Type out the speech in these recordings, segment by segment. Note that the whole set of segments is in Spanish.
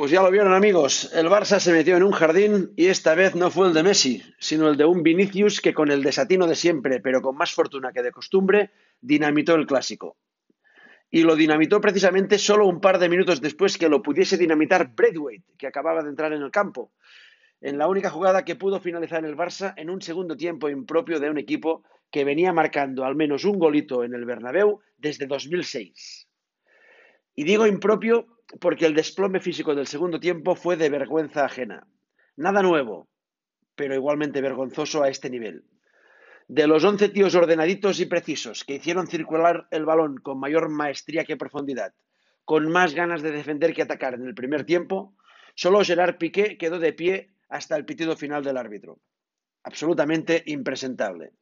Pues ya lo vieron amigos, el Barça se metió en un jardín y esta vez no fue el de Messi, sino el de un Vinicius que con el desatino de siempre, pero con más fortuna que de costumbre, dinamitó el clásico. Y lo dinamitó precisamente solo un par de minutos después que lo pudiese dinamitar Braithwaite, que acababa de entrar en el campo, en la única jugada que pudo finalizar el Barça en un segundo tiempo impropio de un equipo que venía marcando al menos un golito en el Bernabéu desde 2006. Y digo impropio porque el desplome físico del segundo tiempo fue de vergüenza ajena. Nada nuevo, pero igualmente vergonzoso a este nivel. De los once tíos ordenaditos y precisos que hicieron circular el balón con mayor maestría que profundidad, con más ganas de defender que atacar en el primer tiempo, solo Gerard Piqué quedó de pie hasta el pitido final del árbitro. Absolutamente impresentable.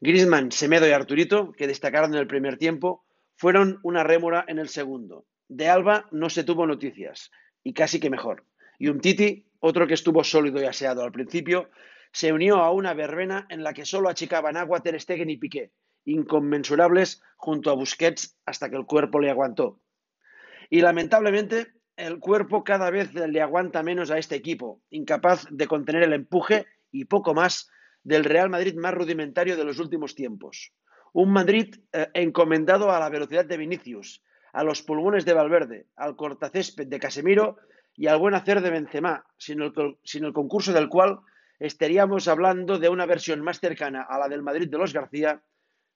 Griezmann, Semedo y Arturito, que destacaron en el primer tiempo, fueron una rémora en el segundo. De Alba no se tuvo noticias, y casi que mejor. Y un Titi, otro que estuvo sólido y aseado al principio, se unió a una verbena en la que solo achicaban agua Ter Stegen y Piqué, inconmensurables junto a Busquets hasta que el cuerpo le aguantó. Y lamentablemente el cuerpo cada vez le aguanta menos a este equipo, incapaz de contener el empuje y poco más del Real Madrid más rudimentario de los últimos tiempos. Un Madrid eh, encomendado a la velocidad de Vinicius, a los pulmones de Valverde, al cortacésped de Casemiro y al buen hacer de Benzema, sin el, concurso del cual estaríamos hablando de una versión más cercana a la del Madrid de los García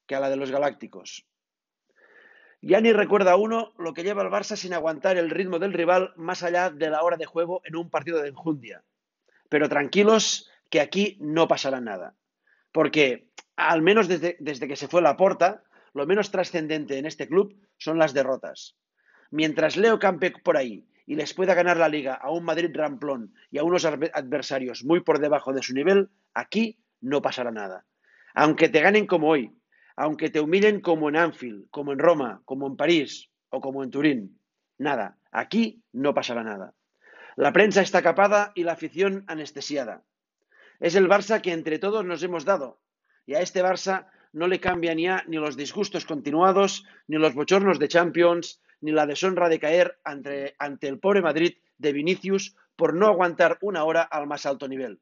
que a la de los Galácticos. Ya ni recuerda uno lo que lleva el Barça sin aguantar el ritmo del rival más allá de la hora de juego en un partido de enjundia. Pero tranquilos, que aquí no pasará nada. Porque, al menos desde, desde que se fue la porta, lo menos trascendente en este club son las derrotas. Mientras Leo campe por ahí y les pueda ganar la liga a un Madrid ramplón y a unos adversarios muy por debajo de su nivel, aquí no pasará nada. Aunque te ganen como hoy, aunque te humillen como en Anfield, como en Roma, como en París o como en Turín, nada, aquí no pasará nada. La prensa está capada y la afición anestesiada. Es el Barça que entre todos nos hemos dado, y a este Barça no le cambian ya ni los disgustos continuados, ni los bochornos de Champions, ni la deshonra de caer ante, ante el pobre Madrid de Vinicius por no aguantar una hora al más alto nivel.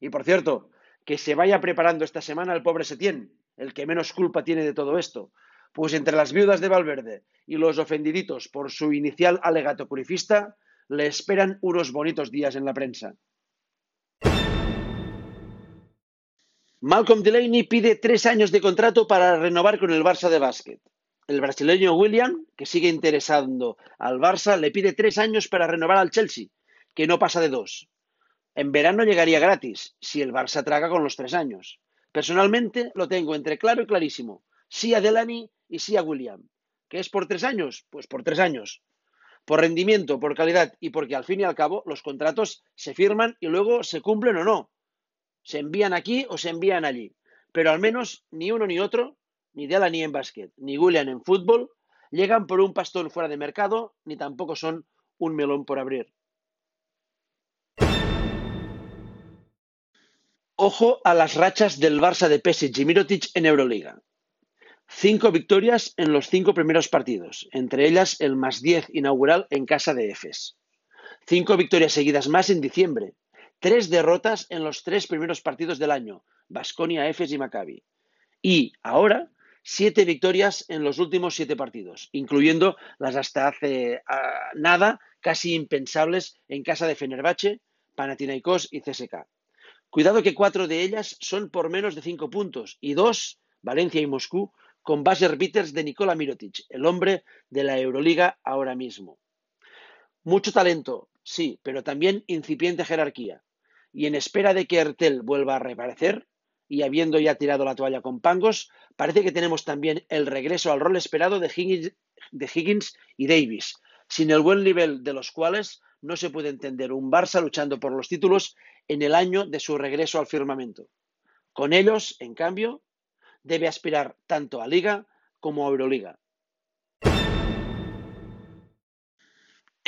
Y por cierto, que se vaya preparando esta semana el pobre Setién, el que menos culpa tiene de todo esto, pues entre las viudas de Valverde y los ofendiditos por su inicial alegato purifista, le esperan unos bonitos días en la prensa. Malcolm Delaney pide tres años de contrato para renovar con el Barça de básquet el brasileño William, que sigue interesando al Barça, le pide tres años para renovar al Chelsea, que no pasa de dos. En verano llegaría gratis, si el Barça traga con los tres años. Personalmente lo tengo entre claro y clarísimo. Sí a Delany y sí a William. ¿Qué es por tres años? Pues por tres años. Por rendimiento, por calidad y porque al fin y al cabo los contratos se firman y luego se cumplen o no. Se envían aquí o se envían allí. Pero al menos ni uno ni otro ni Delany en básquet, ni William en fútbol, llegan por un pastón fuera de mercado, ni tampoco son un melón por abrir. Ojo a las rachas del Barça de Pesic y Mirotic en Euroliga. Cinco victorias en los cinco primeros partidos, entre ellas el más diez inaugural en casa de Efes. Cinco victorias seguidas más en diciembre. Tres derrotas en los tres primeros partidos del año, Basconia, Efes y Maccabi. Y ahora siete victorias en los últimos siete partidos, incluyendo las hasta hace uh, nada casi impensables en casa de Fenerbahce, Panathinaikos y CSK. Cuidado que cuatro de ellas son por menos de cinco puntos y dos, Valencia y Moscú, con buzzer beaters de Nikola Mirotic, el hombre de la Euroliga ahora mismo. Mucho talento, sí, pero también incipiente jerarquía. Y en espera de que Ertel vuelva a reaparecer, y habiendo ya tirado la toalla con Pangos, parece que tenemos también el regreso al rol esperado de Higgins, de Higgins y Davis, sin el buen nivel de los cuales no se puede entender un Barça luchando por los títulos en el año de su regreso al firmamento. Con ellos, en cambio, debe aspirar tanto a Liga como a Euroliga.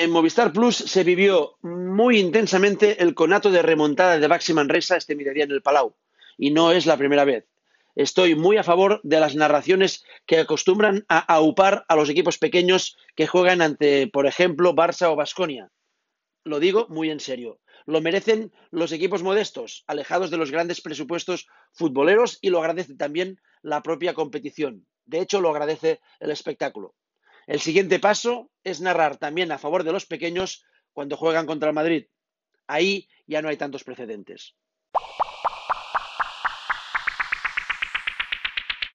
En Movistar Plus se vivió muy intensamente el conato de remontada de Baxi Manresa este mediodía en el Palau y no es la primera vez. Estoy muy a favor de las narraciones que acostumbran a aupar a los equipos pequeños que juegan ante, por ejemplo, Barça o Basconia. lo digo muy en serio. Lo merecen los equipos modestos, alejados de los grandes presupuestos futboleros y lo agradece también la propia competición. De hecho, lo agradece el espectáculo. El siguiente paso es narrar también a favor de los pequeños cuando juegan contra el Madrid. Ahí ya no hay tantos precedentes.